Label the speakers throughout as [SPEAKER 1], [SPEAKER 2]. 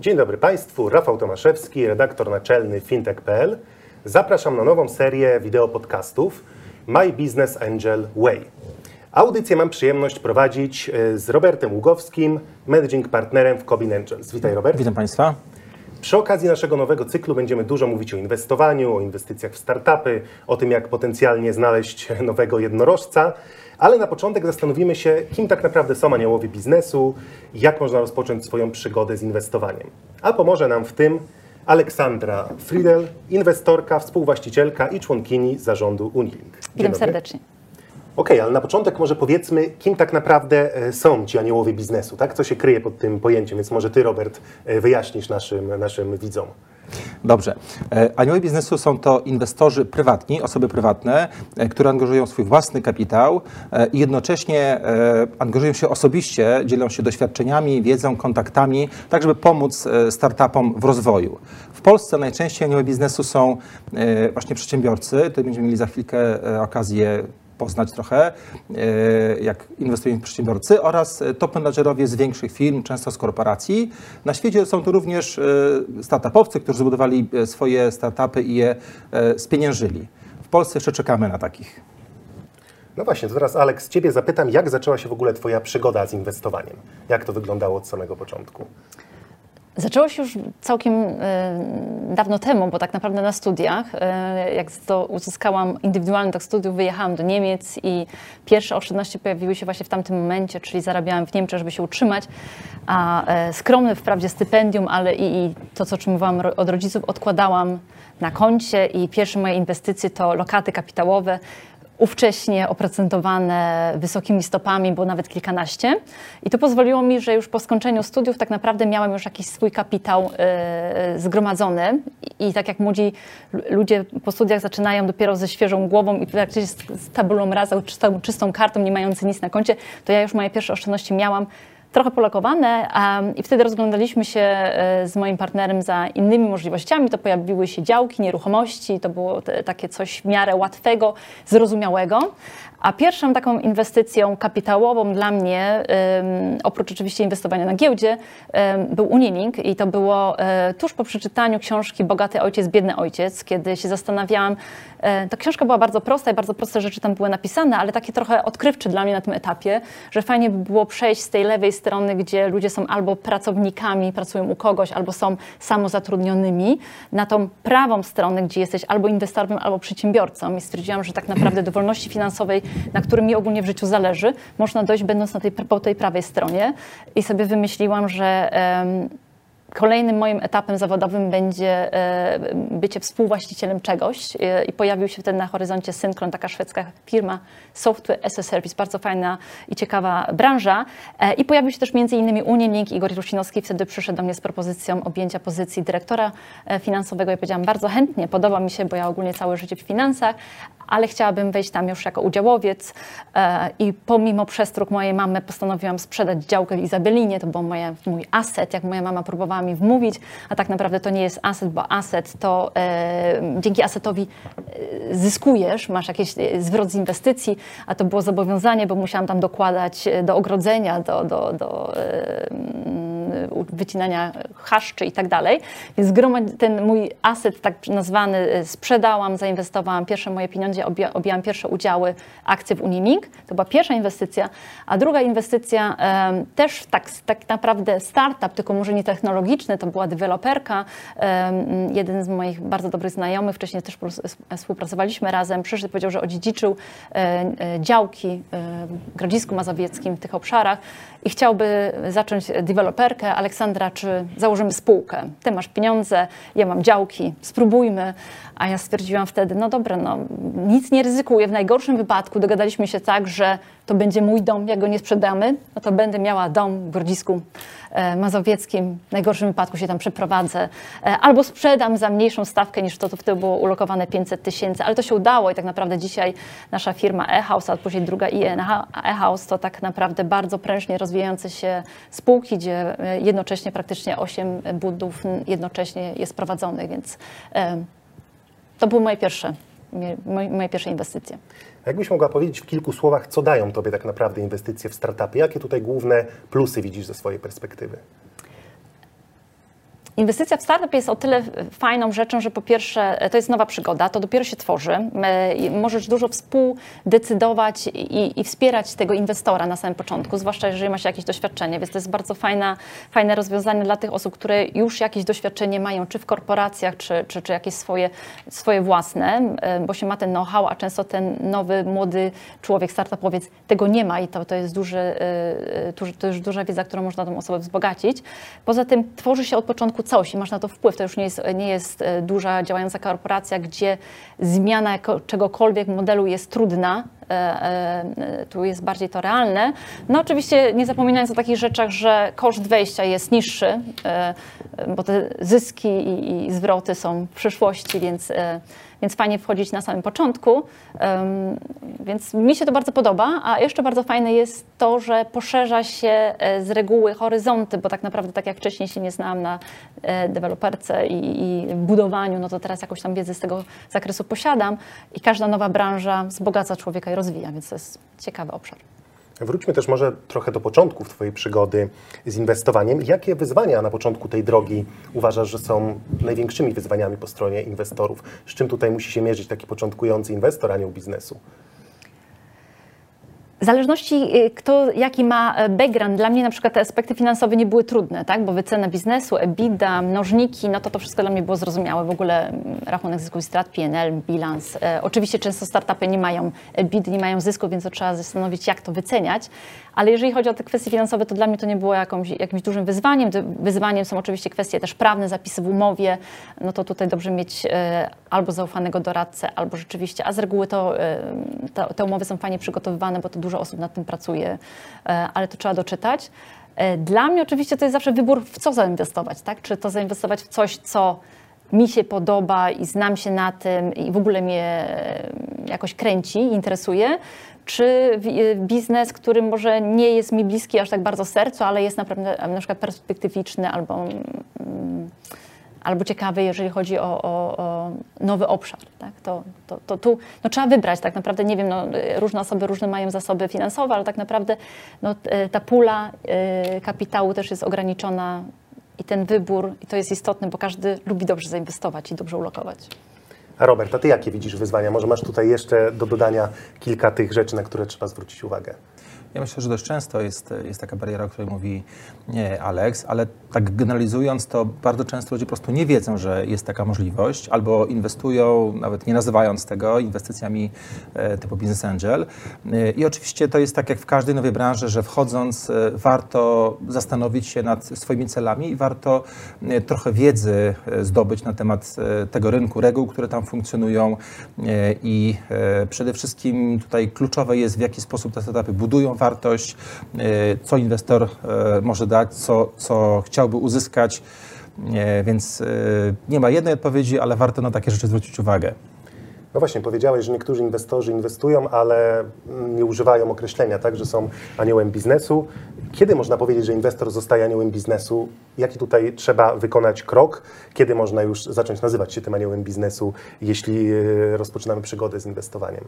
[SPEAKER 1] Dzień dobry Państwu, Rafał Tomaszewski, redaktor naczelny fintech.pl. Zapraszam na nową serię wideo podcastów My Business Angel Way. Audycję mam przyjemność prowadzić e, z Robertem Ługowskim, managing partnerem w Cobin Angels. Witaj Robert.
[SPEAKER 2] Witam Państwa.
[SPEAKER 1] Przy okazji naszego nowego cyklu będziemy dużo mówić o inwestowaniu, o inwestycjach w startupy, o tym, jak potencjalnie znaleźć nowego jednorożca. Ale na początek zastanowimy się, kim tak naprawdę są aniołowie biznesu, jak można rozpocząć swoją przygodę z inwestowaniem. A pomoże nam w tym Aleksandra Friedel, inwestorka, współwłaścicielka i członkini zarządu Unilink.
[SPEAKER 3] Witam serdecznie.
[SPEAKER 1] Okej, ale na początek może powiedzmy, kim tak naprawdę e, są ci aniołowie biznesu, tak? Co się kryje pod tym pojęciem, więc może ty, Robert, e, wyjaśnisz naszym, naszym widzom.
[SPEAKER 2] Dobrze. E, Aniołowie biznesu są to inwestorzy prywatni, osoby prywatne, które angażują swój własny kapitał i jednocześnie angażują się osobiście, dzielą się doświadczeniami, wiedzą, kontaktami, tak żeby pomóc startupom w rozwoju. W Polsce najczęściej aniołowie biznesu są właśnie przedsiębiorcy. Tutaj będziemy mieli za chwilkę okazję poznać trochę, e, jak inwestują przedsiębiorcy oraz e, top menadżerowie z większych firm, często z korporacji. Na świecie są to również e, startupowcy, którzy zbudowali swoje startupy i je spieniężyli. W Polsce jeszcze czekamy na takich.
[SPEAKER 1] No właśnie, to teraz Aleks, ciebie zapytam, jak zaczęła się w ogóle twoja przygoda z inwestowaniem? Jak to wyglądało od samego początku?
[SPEAKER 3] Zaczęło się już całkiem e, dawno temu, bo tak naprawdę na studiach, e, jak to uzyskałam indywidualny tak studiów, wyjechałam do Niemiec i pierwsze oszczędności pojawiły się właśnie w tamtym momencie, czyli zarabiałam w Niemczech, żeby się utrzymać, a e, skromne wprawdzie stypendium, ale i, i to, co otrzymywałam od rodziców, odkładałam na koncie i pierwsze moje inwestycje to lokaty kapitałowe, ówcześnie oprocentowane wysokimi stopami, było nawet kilkanaście. I to pozwoliło mi, że już po skończeniu studiów tak naprawdę miałam już jakiś swój kapitał e, zgromadzony. I, tak jak młodzi ludzie po studiach zaczynają dopiero ze świeżą głową i praktycznie z, z tabulą rasa, czystą, czystą kartą, nie mający nic na koncie, to ja już moje pierwsze oszczędności miałam trochę polokowane a, i wtedy rozglądaliśmy się e, z moim partnerem za innymi możliwościami. To pojawiły się działki, nieruchomości, to było takie coś w miarę łatwego, zrozumiałego. A pierwszą taką inwestycją kapitałową dla mnie, oprócz oczywiście inwestowania na giełdzie, był Unilink i to było e, tuż po przeczytaniu książki Bogaty Ojciec, Biedny Ojciec, kiedy się zastanawiałam, e, ta książka była bardzo prosta i bardzo proste rzeczy tam były napisane, ale takie trochę odkrywcze dla mnie na tym etapie, że fajnie by było przejść z tej lewej strony, gdzie ludzie są albo pracownikami, pracują u kogoś, albo są samozatrudnionymi, na tą prawą stronę, gdzie jesteś albo inwestorem, albo przedsiębiorcą. I stwierdziłam, że tak naprawdę do wolności finansowej, na którym mi ogólnie w życiu zależy, można dojść będąc na tej, po tej prawej stronie. I sobie wymyśliłam, że Kolejnym moim etapem zawodowym będzie e, bycie współwłaścicielem czegoś e, i pojawił się wtedy na horyzoncie Synchron, taka szwedzka firma Software as a Service, bardzo fajna i ciekawa branża. E, I pojawił się też między innymi Unilink. Igor Rusinowski wtedy przyszedł do mnie z propozycją objęcia pozycji dyrektora finansowego i powiedziałam bardzo chętnie, podoba mi się, bo ja ogólnie całe życie w finansach, ale chciałabym wejść tam już jako udziałowiec e, i pomimo przestróg mojej mamy postanowiłam sprzedać działkę w Izabelinie, to był moje, mój aset, jak moja mama próbowała mi wmówić, a tak naprawdę to nie jest aset, bo aset to e, dzięki asetowi e, zyskujesz, masz jakiś zwrot z inwestycji, a to było zobowiązanie, bo musiałam tam dokładać do ogrodzenia, do, do, do wycinania chaszczy i tak dalej. Więc ten mój aset tak nazwany e, sprzedałam, zainwestowałam pierwsze moje pieniądze, objęłam pierwsze udziały, akcje w Unilink. To była pierwsza inwestycja. A druga inwestycja też tak, tak naprawdę startup, tylko może nie technologiczny, to była deweloperka. Jeden z moich bardzo dobrych znajomych, wcześniej też współpracowaliśmy razem, przyszedł i powiedział, że odziedziczył e, e, działki e, w Grodzisku Mazowieckim, w tych obszarach i chciałby zacząć deweloperkę. Aleksandra, czy założymy spółkę? Ty masz pieniądze, ja mam działki, spróbujmy. A ja stwierdziłam wtedy, no dobra, no nic nie ryzykuję. W najgorszym wypadku dogadaliśmy się tak, że to będzie mój dom, jak go nie sprzedamy, no to będę miała dom w Grodzisku e, Mazowieckim. W najgorszym wypadku się tam przeprowadzę. E, albo sprzedam za mniejszą stawkę niż to, co wtedy było ulokowane 500 tysięcy. Ale to się udało i tak naprawdę dzisiaj nasza firma e-house, a później druga IN e-house to tak naprawdę bardzo prężnie rozwijające się spółki, gdzie e, jednocześnie praktycznie 8 budów jednocześnie jest prowadzonych, więc e, to były moje pierwsze, moje, pierwsze inwestycje.
[SPEAKER 1] Jakbyś mogła powiedzieć w kilku słowach, co dają Tobie tak naprawdę inwestycje w startupy? Jakie tutaj główne plusy widzisz ze swojej perspektywy?
[SPEAKER 3] Inwestycja w startup jest o tyle fajną rzeczą, że po pierwsze to jest nowa przygoda, to dopiero się tworzy. Możesz dużo współdecydować i, i, wspierać tego inwestora na samym początku, zwłaszcza jeżeli masz jakieś doświadczenie, więc to jest bardzo fajna, fajne rozwiązanie dla tych osób, które już jakieś doświadczenie mają, czy w korporacjach, czy, czy, czy jakieś swoje, swoje własne, bo się ma ten know-how, a często ten nowy, młody człowiek, startupowiec tego nie ma i to, to, jest duży, y, to jest duża wiedza, którą można tą osobę wzbogacić. Poza tym tworzy się od początku całość i masz na to wpływ. To już nie jest, nie jest e, duża działająca korporacja, gdzie zmiana czegokolwiek modelu jest trudna, e, e, tu jest bardziej to realne. No oczywiście nie zapominając o takich rzeczach, że koszt wejścia jest niższy, bo te zyski i zwroty są w przyszłości, więc więc fajnie wchodzić na samym początku. Więc mi się to bardzo podoba, a jeszcze bardzo fajne jest to, że poszerza się e, z reguły horyzonty, bo tak naprawdę tak jak wcześniej się nie znałam na e, deweloperce i, i budowaniu, no to teraz jakąś tam wiedzę z tego zakresu posiadam i każda nowa branża wzbogaca człowieka i rozwija, więc to jest ciekawy obszar.
[SPEAKER 1] Wróćmy też może trochę do początków Twojej przygody z inwestowaniem. Jakie wyzwania na początku tej drogi uważasz, że są największymi wyzwaniami po stronie inwestorów? Z czym tutaj musi się mierzyć taki początkujący inwestor, anioł biznesu?
[SPEAKER 3] W zależności y, kto jaki ma e, background, dla mnie na przykład te aspekty finansowe nie były trudne, tak? bo wycena biznesu, EBITDA, mnożniki, no to to wszystko dla mnie było zrozumiałe. W ogóle mm, rachunek zysku i strat, PNL, bilans. E, oczywiście często startupy nie mają EBITDA, nie mają zysku, więc to trzeba zastanowić, jak to wyceniać. Ale jeżeli chodzi o te kwestie finansowe, to dla mnie to nie było jakąś, jakimś dużym wyzwaniem. Wyzwaniem są oczywiście kwestie też prawne, zapisy w umowie. No to tutaj dobrze mieć e, albo zaufanego doradcę, albo rzeczywiście, a z reguły to e, te, te umowy są fajnie przygotowywane, bo to dużo osób nad tym pracuje, e, ale to trzeba doczytać. Dla mnie oczywiście to jest zawsze wybór, w co zainwestować, tak? Czy to zainwestować w coś, co mi się podoba i znam się na tym i w ogóle mnie jakoś kręci, interesuje, czy biznes, który może nie jest mi bliski aż tak bardzo sercu, ale jest naprawdę na przykład perspektywiczny albo, mm, albo ciekawy, jeżeli chodzi o, o, o nowy obszar. Tak? To, to, to tu no, trzeba wybrać tak naprawdę, nie wiem, no, różne osoby różne mają zasoby finansowe, ale tak naprawdę no, ta pula y, kapitału też jest ograniczona i ten wybór, i to jest istotne, bo każdy lubi dobrze zainwestować i dobrze ulokować.
[SPEAKER 1] A Robert, a ty jakie widzisz wyzwania? Może masz tutaj jeszcze do dodania kilka tych rzeczy, na które trzeba zwrócić uwagę?
[SPEAKER 2] Ja myślę, że dość często jest, jest taka bariera, o której mówi nie, Alex, ale tak generalizując, to bardzo często ludzie po prostu nie wiedzą, że jest taka możliwość, albo inwestują, nawet nie nazywając tego, inwestycjami e, typu Business Angel. E, I oczywiście to jest tak jak w każdej nowej branży, że wchodząc e, warto zastanowić się nad swoimi celami i warto trochę wiedzy zdobyć na temat tego rynku, reguł, które tam funkcjonują i przede wszystkim tutaj kluczowe jest, w jaki sposób te startupy budują wartość, co inwestor może dać, co, co chciał chciałby uzyskać, więc e, nie ma jednej odpowiedzi, ale warto na takie rzeczy zwrócić uwagę.
[SPEAKER 1] No właśnie, powiedziałeś, że niektórzy inwestorzy inwestują, ale nie używają określenia, tak, że są aniołem biznesu. Kiedy można powiedzieć, że inwestor zostaje aniołem biznesu? Jaki tutaj trzeba wykonać krok? Kiedy można już zacząć nazywać się tym aniołem biznesu, jeśli e, rozpoczynamy przygodę z inwestowaniem?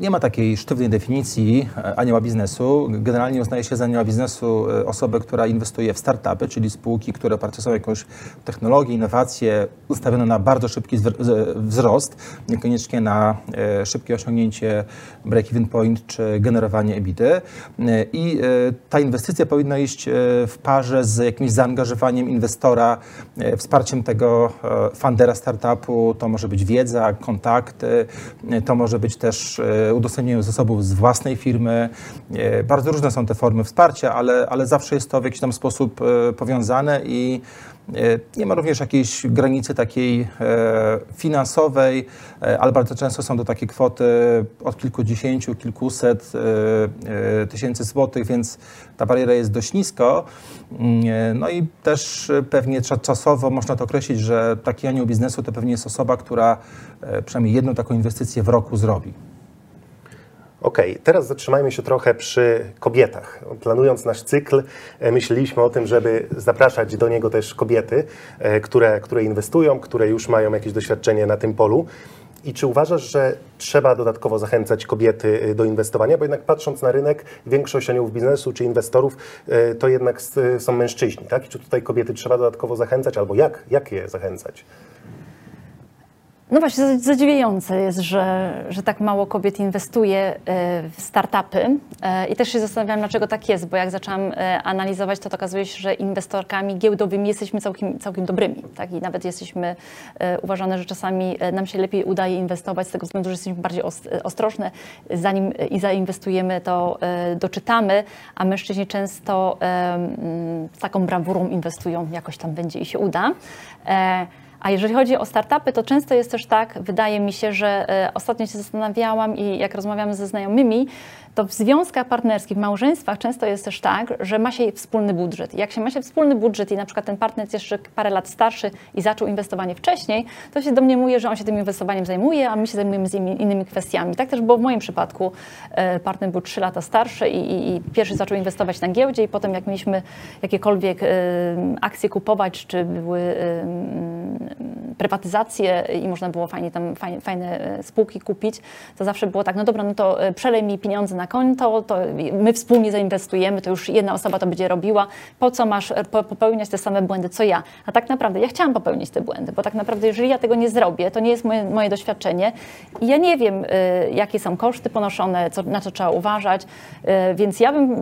[SPEAKER 2] Nie ma takiej sztywnej definicji e, anioła biznesu. Generalnie uznaje się za anioła biznesu e, osobę, która inwestuje w startupy, czyli spółki, które oparte są jakąś technologię, innowacje ustawione na bardzo szybki wzrost, niekoniecznie na szybkie osiągnięcie break-even point czy generowanie EBITDA. I ta inwestycja powinna iść w parze z jakimś zaangażowaniem inwestora, wsparciem tego fundera startupu. To może być wiedza, kontakty, to może być też E, udostępnieniu zasobów z własnej firmy. E, bardzo różne są te formy wsparcia, ale, ale zawsze jest to w jakiś tam sposób e, powiązane i nie ma również jakiejś granicy takiej finansowej, ale bardzo często są to takie kwoty od kilkudziesięciu, kilkuset tysięcy złotych, więc ta bariera jest dość nisko. Mm, no i też pewnie czasowo można to określić, że taki anioł biznesu to pewnie jest osoba, która przynajmniej jedną taką inwestycję w roku zrobi.
[SPEAKER 1] Okej, okay, teraz zatrzymajmy się trochę przy kobietach. Planując nasz cykl, e, myśleliśmy o tym, żeby zapraszać do niego też kobiety, e, które, które inwestują, które już mają jakieś doświadczenie na tym polu. I czy uważasz, że trzeba dodatkowo zachęcać kobiety y, do inwestowania? Bo jednak patrząc na rynek, większość aniołów biznesu czy inwestorów to jednak są mężczyźni, tak? I czy tutaj kobiety trzeba dodatkowo zachęcać, albo jak, jak je zachęcać?
[SPEAKER 3] No właśnie, za- zadziwiające jest, że, że tak mało kobiet inwestuje e, w startupy E, i też się zastanawiam, dlaczego tak jest, bo jak zaczęłam e, analizować, to, okazuje się, że inwestorkami giełdowymi jesteśmy całkiem, całkiem dobrymi, tak? I nawet jesteśmy uważane, że czasami nam się lepiej udaje inwestować z tego względu, że jesteśmy bardziej os- ostrożne, zanim i zainwestujemy, to doczytamy, a mężczyźni często z taką brawurą inwestują, jakoś tam będzie i się uda. A jeżeli chodzi o startupy, to często jest też tak, wydaje mi się, że e, ostatnio się zastanawiałam i jak rozmawiamy ze znajomymi, to w związkach partnerskich, w małżeństwach często jest też tak, że ma się wspólny budżet. I jak się ma się wspólny budżet i na przykład ten partner jest jeszcze parę lat starszy i zaczął inwestowanie wcześniej, to się domniemuje, że on się tym inwestowaniem zajmuje, a my się zajmujemy z innymi, kwestiami. Tak też było w moim przypadku. E, Partner był 3 lata starszy i, i, i pierwszy zaczął inwestować na giełdzie i potem jak mieliśmy jakiekolwiek e, akcje kupować, czy były prywatyzacje i można było fajnie tam fajne, fajne spółki kupić, to zawsze było tak, no dobra, no to e, przelej mi pieniądze na konto, to my wspólnie zainwestujemy, to już jedna osoba to będzie robiła, po co masz e, po- popełniać te same błędy, co ja? A tak naprawdę ja chciałam popełnić te błędy, bo tak naprawdę jeżeli ja tego nie zrobię, to nie jest moje, moje doświadczenie i ja nie wiem, e, jakie są koszty ponoszone, co, na co trzeba uważać, więc ja bym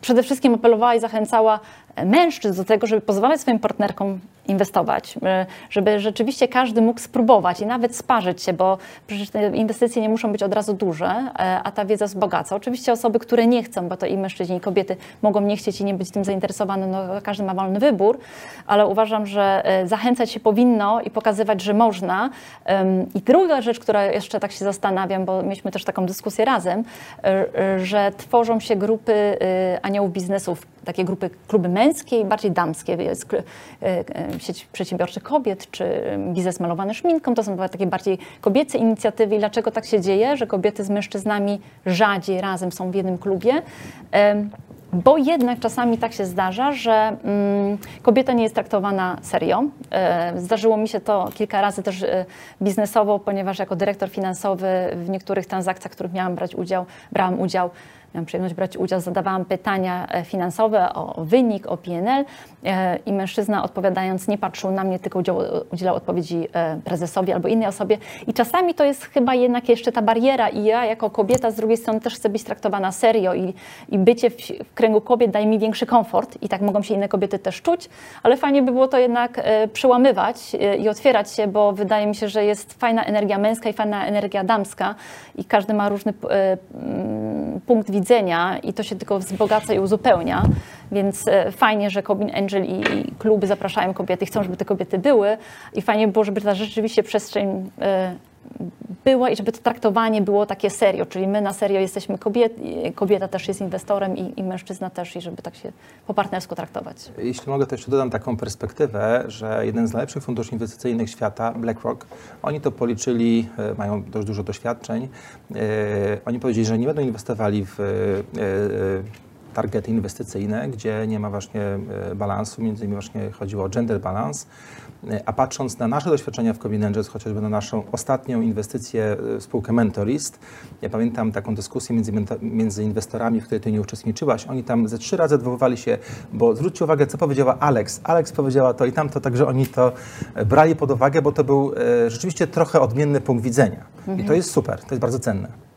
[SPEAKER 3] przede wszystkim apelowała i zachęcała mężczyzn do tego, żeby pozwalać swoim partnerkom inwestować, e, żeby rzeczywiście każdy mógł spróbować i nawet sparzyć się, bo przecież te inwestycje nie muszą być od razu duże, e, a ta wiedza wzbogaca. Oczywiście osoby, które nie chcą, bo to i mężczyźni, i kobiety mogą nie chcieć i nie być tym zainteresowane, no każdy ma wolny wybór, ale uważam, że e, zachęcać się powinno i pokazywać, że można. I druga rzecz, która jeszcze tak się zastanawiam, bo mieliśmy też taką dyskusję razem, że tworzą się grupy aniołów biznesów, takie grupy, kluby męskie i bardziej damskie. Jest e, e, sieć przedsiębiorczych kobiet, czy biznes malowany szminką, to są takie bardziej kobiece inicjatywy. I dlaczego tak się dzieje, że kobiety z mężczyznami rzadziej razem są w jednym klubie? Bo jednak czasami tak się zdarza, że mm, kobieta nie jest traktowana serio. E, zdarzyło mi się to kilka razy też biznesowo, ponieważ jako dyrektor finansowy w niektórych transakcjach, w których miałam brać udział, brałam udział, miałam przyjemność brać udział, zadawałam pytania e, finansowe o wynik, o PNL e, i mężczyzna odpowiadając nie patrzył na mnie, tylko udzielał, odpowiedzi e, prezesowi albo innej osobie. I czasami to jest chyba jednak jeszcze ta bariera i ja jako kobieta z drugiej strony też chcę być traktowana serio i, i bycie w, w kręgu kobiet daje mi większy komfort i tak mogą się inne kobiety też czuć, ale fajnie by było to jednak przełamywać i otwierać się, bo wydaje mi się, że jest fajna energia męska i fajna energia damska i każdy ma różny punkt widzenia i to się tylko wzbogaca i uzupełnia, więc e, fajnie, że Cobin Angel i, kluby zapraszają kobiety, chcą, żeby te kobiety były. I fajnie by było, żeby ta rzeczywiście przestrzeń była i żeby to traktowanie było takie serio, czyli my na serio jesteśmy kobiet, kobieta też jest inwestorem i, i mężczyzna też i żeby tak się po partnersku traktować.
[SPEAKER 2] Jeśli mogę, to jeszcze dodam taką perspektywę, że jeden z najlepszych funduszy inwestycyjnych świata, BlackRock, oni to policzyli, e, mają dość dużo doświadczeń. E, Oni powiedzieli, że nie będą inwestowali w e, targety inwestycyjne, gdzie nie ma właśnie balansu, między innymi właśnie chodziło o gender balance. E, A patrząc na nasze doświadczenia w Combin Angels, chociażby na naszą ostatnią inwestycję, e, spółkę Mentorist, ja pamiętam taką dyskusję między, między inwestorami, w której ty nie uczestniczyłaś. Oni tam ze trzy razy odwoływali się, bo zwróćcie uwagę, co powiedziała Alex. Alex powiedziała to i tamto, także oni to e, brali pod uwagę, bo to był rzeczywiście trochę odmienny punkt widzenia. I to jest super, to jest bardzo cenne.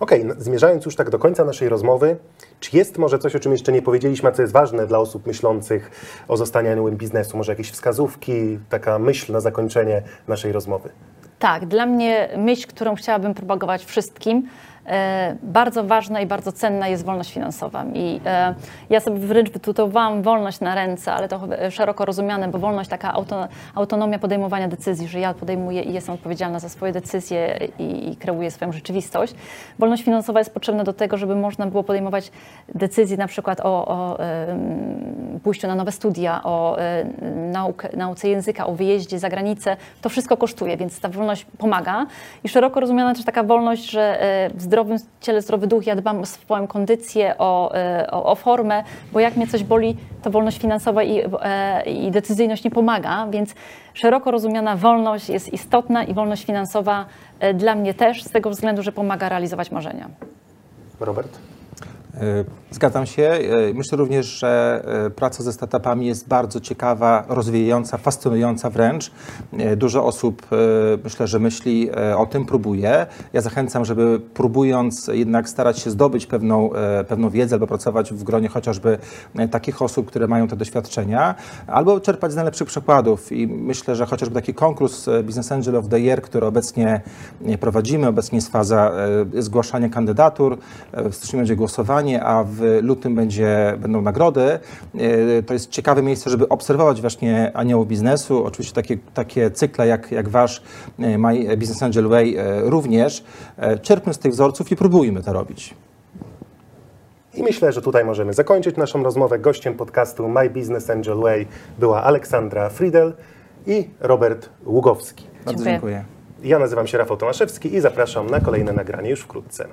[SPEAKER 1] Okej, no, zmierzając już tak do końca naszej rozmowy, czy jest może coś, o czym jeszcze nie powiedzieliśmy, a co jest ważne dla osób myślących o zostaniu biznesu? Może jakieś wskazówki, taka myśl na zakończenie naszej rozmowy?
[SPEAKER 3] Tak, dla mnie myśl, którą chciałabym propagować wszystkim, bardzo ważna i bardzo cenna jest wolność finansowa. I e, ja sobie wręcz wytutowałam wolność na ręce, ale to szeroko rozumiane, bo wolność taka auto, autonomia podejmowania decyzji, że ja podejmuję i jestem odpowiedzialna za swoje decyzje i, kreuję swoją rzeczywistość. Wolność finansowa jest potrzebna do tego, żeby można było podejmować decyzje na przykład o, o pójściu na nowe studia, o e, nauk, nauce języka, o wyjeździe za granicę. To wszystko kosztuje, więc ta wolność pomaga. I szeroko rozumiana też taka wolność, że e, w zdrowym ciele, zdrowy duch, ja dbam o swoją kondycję, o, e, o, o formę, bo jak mnie coś boli, to wolność finansowa i, e, i decyzyjność nie pomaga, więc szeroko rozumiana wolność jest istotna i wolność finansowa e, dla mnie też, z tego względu, że pomaga realizować marzenia.
[SPEAKER 1] Robert?
[SPEAKER 2] E, Zgadzam się. E, Myślę również, że e, praca ze startupami jest bardzo ciekawa, rozwijająca, fascynująca wręcz. Dużo osób myślę, że myśli o tym, próbuje. Ja zachęcam, żeby próbując jednak starać się zdobyć pewną, pewną wiedzę albo pracować w gronie chociażby takich osób, które mają te doświadczenia, albo czerpać z najlepszych przykładów. I myślę, że chociażby taki konkurs Business Angel of the Year, który obecnie prowadzimy, obecnie jest faza zgłaszania kandydatur, w styczniu będzie głosowanie, a w lutym będzie, będą nagrody. E, To jest ciekawe miejsce, żeby obserwować właśnie aniołów biznesu. Oczywiście takie, takie cykle jak, jak wasz e, My Business Angel Way e, również. Czerpmy z tych wzorców i próbujmy to robić.
[SPEAKER 1] I myślę, że tutaj możemy zakończyć naszą rozmowę. Gościem podcastu My Business Angel Way była Aleksandra Friedel i Robert Ługowski.
[SPEAKER 2] Bardzo
[SPEAKER 3] Dziękuję.
[SPEAKER 2] dziękuję.
[SPEAKER 1] Ja nazywam się Rafał Tomaszewski i zapraszam na kolejne nagranie już wkrótce.